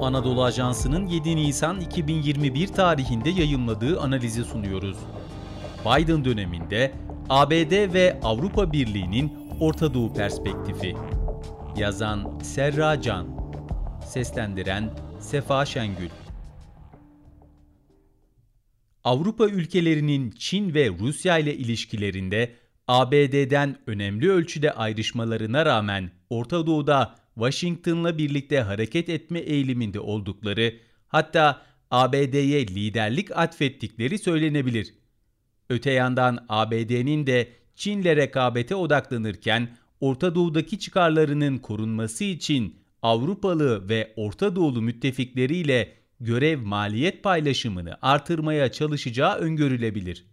Anadolu Ajansı'nın 7 Nisan 2021 tarihinde yayımladığı analizi sunuyoruz. Biden döneminde ABD ve Avrupa Birliği'nin Orta Doğu perspektifi. Yazan Serra Can. Seslendiren Sefa Şengül. Avrupa ülkelerinin Çin ve Rusya ile ilişkilerinde ABD'den önemli ölçüde ayrışmalarına rağmen Orta Doğu'da Washington'la birlikte hareket etme eğiliminde oldukları, hatta ABD'ye liderlik atfettikleri söylenebilir. Öte yandan ABD'nin de Çin'le rekabete odaklanırken Orta Doğu'daki çıkarlarının korunması için Avrupalı ve Orta Doğulu müttefikleriyle görev maliyet paylaşımını artırmaya çalışacağı öngörülebilir.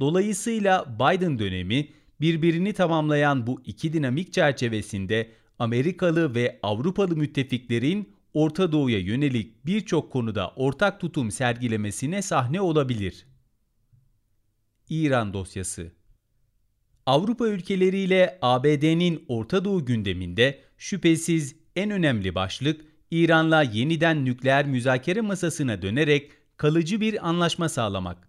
Dolayısıyla Biden dönemi birbirini tamamlayan bu iki dinamik çerçevesinde Amerikalı ve Avrupalı müttefiklerin Orta Doğu'ya yönelik birçok konuda ortak tutum sergilemesine sahne olabilir. İran dosyası Avrupa ülkeleriyle ABD'nin Orta Doğu gündeminde şüphesiz en önemli başlık İran'la yeniden nükleer müzakere masasına dönerek kalıcı bir anlaşma sağlamak.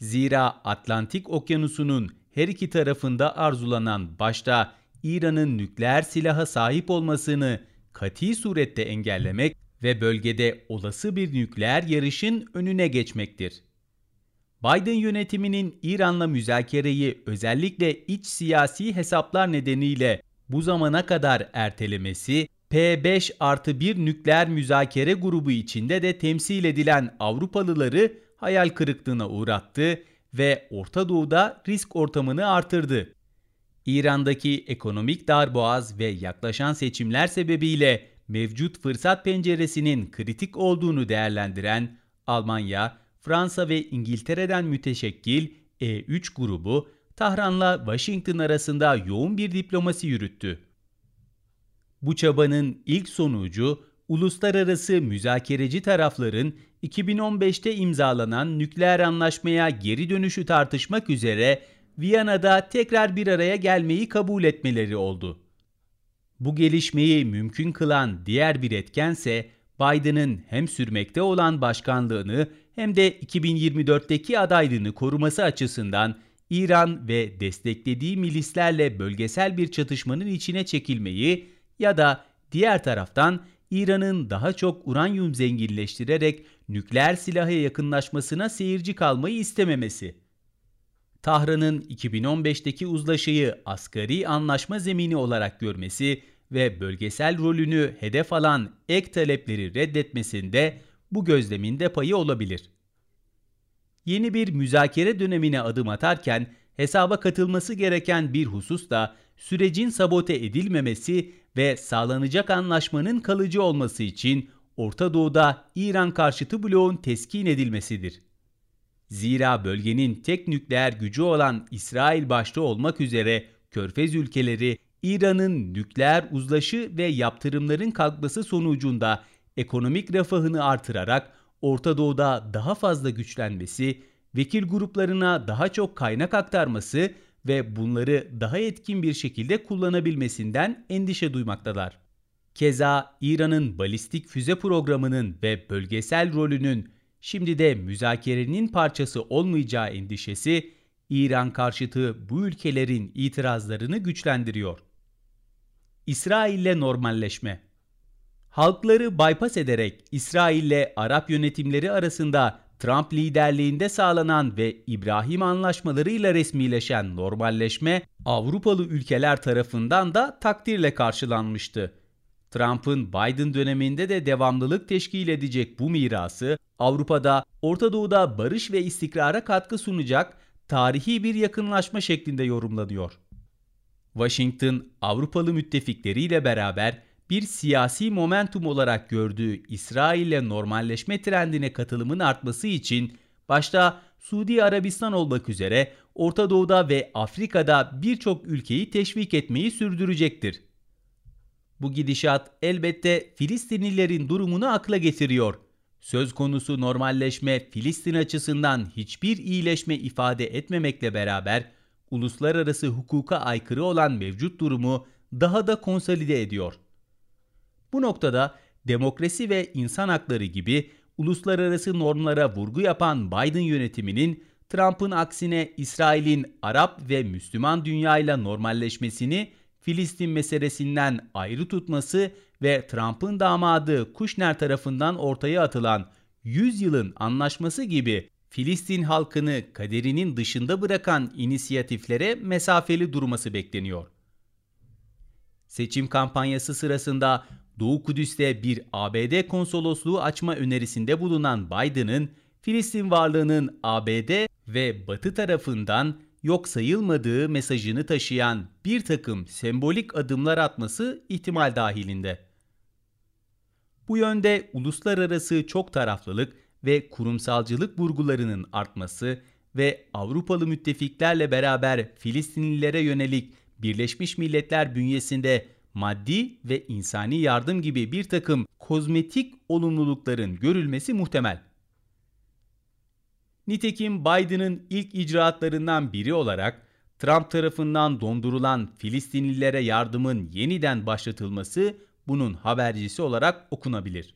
Zira Atlantik Okyanusu'nun her iki tarafında arzulanan başta İran'ın nükleer silaha sahip olmasını kati surette engellemek ve bölgede olası bir nükleer yarışın önüne geçmektir. Biden yönetiminin İran'la müzakereyi özellikle iç siyasi hesaplar nedeniyle bu zamana kadar ertelemesi, P5 artı 1 nükleer müzakere grubu içinde de temsil edilen Avrupalıları hayal kırıklığına uğrattı ve Orta Doğu'da risk ortamını artırdı. İran'daki ekonomik darboğaz ve yaklaşan seçimler sebebiyle mevcut fırsat penceresinin kritik olduğunu değerlendiren Almanya, Fransa ve İngiltere'den müteşekkil E3 grubu Tahran'la Washington arasında yoğun bir diplomasi yürüttü. Bu çabanın ilk sonucu uluslararası müzakereci tarafların 2015'te imzalanan nükleer anlaşmaya geri dönüşü tartışmak üzere Viyana'da tekrar bir araya gelmeyi kabul etmeleri oldu. Bu gelişmeyi mümkün kılan diğer bir etkense Biden'ın hem sürmekte olan başkanlığını hem de 2024'teki adaylığını koruması açısından İran ve desteklediği milislerle bölgesel bir çatışmanın içine çekilmeyi ya da diğer taraftan İran'ın daha çok uranyum zenginleştirerek nükleer silaha yakınlaşmasına seyirci kalmayı istememesi. Tahran'ın 2015'teki uzlaşıyı asgari anlaşma zemini olarak görmesi ve bölgesel rolünü hedef alan ek talepleri reddetmesinde bu gözleminde payı olabilir. Yeni bir müzakere dönemine adım atarken hesaba katılması gereken bir husus da sürecin sabote edilmemesi ve sağlanacak anlaşmanın kalıcı olması için Orta Doğu'da İran karşıtı bloğun teskin edilmesidir. Zira bölgenin tek nükleer gücü olan İsrail başta olmak üzere Körfez ülkeleri İran'ın nükleer uzlaşı ve yaptırımların kalkması sonucunda ekonomik refahını artırarak Orta Doğu'da daha fazla güçlenmesi, vekil gruplarına daha çok kaynak aktarması ve bunları daha etkin bir şekilde kullanabilmesinden endişe duymaktalar. Keza İran'ın balistik füze programının ve bölgesel rolünün şimdi de müzakerenin parçası olmayacağı endişesi İran karşıtı bu ülkelerin itirazlarını güçlendiriyor. İsrail'le normalleşme Halkları bypass ederek İsrail'le Arap yönetimleri arasında Trump liderliğinde sağlanan ve İbrahim anlaşmalarıyla resmileşen normalleşme Avrupalı ülkeler tarafından da takdirle karşılanmıştı. Trump'ın Biden döneminde de devamlılık teşkil edecek bu mirası Avrupa'da, Orta Doğu'da barış ve istikrara katkı sunacak tarihi bir yakınlaşma şeklinde yorumlanıyor. Washington, Avrupalı müttefikleriyle beraber bir siyasi momentum olarak gördüğü İsrail ile normalleşme trendine katılımın artması için başta Suudi Arabistan olmak üzere Orta Doğu'da ve Afrika'da birçok ülkeyi teşvik etmeyi sürdürecektir. Bu gidişat elbette Filistinlilerin durumunu akla getiriyor. Söz konusu normalleşme Filistin açısından hiçbir iyileşme ifade etmemekle beraber uluslararası hukuka aykırı olan mevcut durumu daha da konsolide ediyor. Bu noktada demokrasi ve insan hakları gibi uluslararası normlara vurgu yapan Biden yönetiminin Trump'ın aksine İsrail'in Arap ve Müslüman dünyayla normalleşmesini Filistin meselesinden ayrı tutması ve Trump'ın damadı Kushner tarafından ortaya atılan 100 yılın anlaşması gibi Filistin halkını kaderinin dışında bırakan inisiyatiflere mesafeli durması bekleniyor. Seçim kampanyası sırasında Doğu Kudüs'te bir ABD konsolosluğu açma önerisinde bulunan Biden'ın Filistin varlığının ABD ve Batı tarafından yok sayılmadığı mesajını taşıyan bir takım sembolik adımlar atması ihtimal dahilinde. Bu yönde uluslararası çok taraflılık ve kurumsalcılık vurgularının artması ve Avrupalı müttefiklerle beraber Filistinlilere yönelik Birleşmiş Milletler bünyesinde maddi ve insani yardım gibi bir takım kozmetik olumlulukların görülmesi muhtemel. Nitekim Biden'ın ilk icraatlarından biri olarak Trump tarafından dondurulan Filistinlilere yardımın yeniden başlatılması bunun habercisi olarak okunabilir.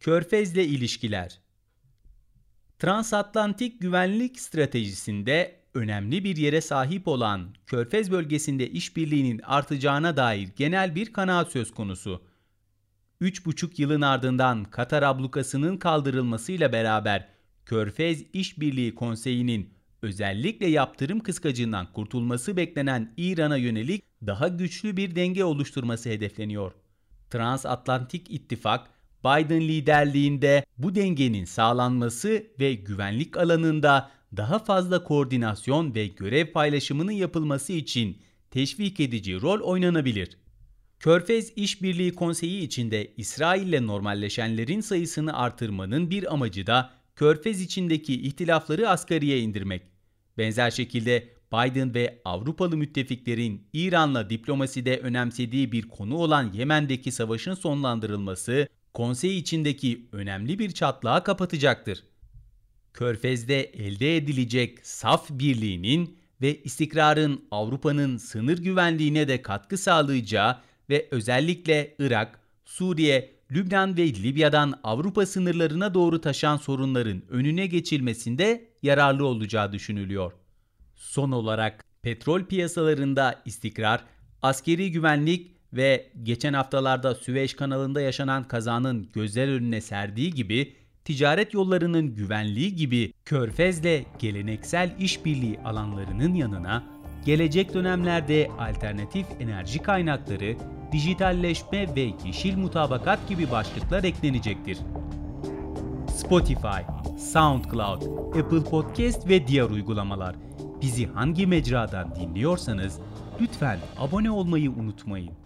Körfez'le ilişkiler Transatlantik güvenlik stratejisinde önemli bir yere sahip olan Körfez bölgesinde işbirliğinin artacağına dair genel bir kanaat söz konusu. 3,5 yılın ardından Katar ablukasının kaldırılmasıyla beraber Körfez İşbirliği Konseyi'nin özellikle yaptırım kıskacından kurtulması beklenen İran'a yönelik daha güçlü bir denge oluşturması hedefleniyor. Transatlantik İttifak, Biden liderliğinde bu dengenin sağlanması ve güvenlik alanında daha fazla koordinasyon ve görev paylaşımının yapılması için teşvik edici rol oynanabilir. Körfez İşbirliği Konseyi içinde İsrail ile normalleşenlerin sayısını artırmanın bir amacı da Körfez içindeki ihtilafları asgariye indirmek. Benzer şekilde Biden ve Avrupalı müttefiklerin İran'la diplomaside önemsediği bir konu olan Yemen'deki savaşın sonlandırılması, konsey içindeki önemli bir çatlağı kapatacaktır. Körfez'de elde edilecek saf birliğinin ve istikrarın Avrupa'nın sınır güvenliğine de katkı sağlayacağı ve özellikle Irak, Suriye, Lübnan ve Libya'dan Avrupa sınırlarına doğru taşan sorunların önüne geçilmesinde yararlı olacağı düşünülüyor. Son olarak petrol piyasalarında istikrar, askeri güvenlik ve geçen haftalarda Süveyş kanalında yaşanan kazanın gözler önüne serdiği gibi ticaret yollarının güvenliği gibi Körfez'le geleneksel işbirliği alanlarının yanına gelecek dönemlerde alternatif enerji kaynakları, dijitalleşme ve yeşil mutabakat gibi başlıklar eklenecektir. Spotify, SoundCloud, Apple Podcast ve diğer uygulamalar. Bizi hangi mecradan dinliyorsanız lütfen abone olmayı unutmayın.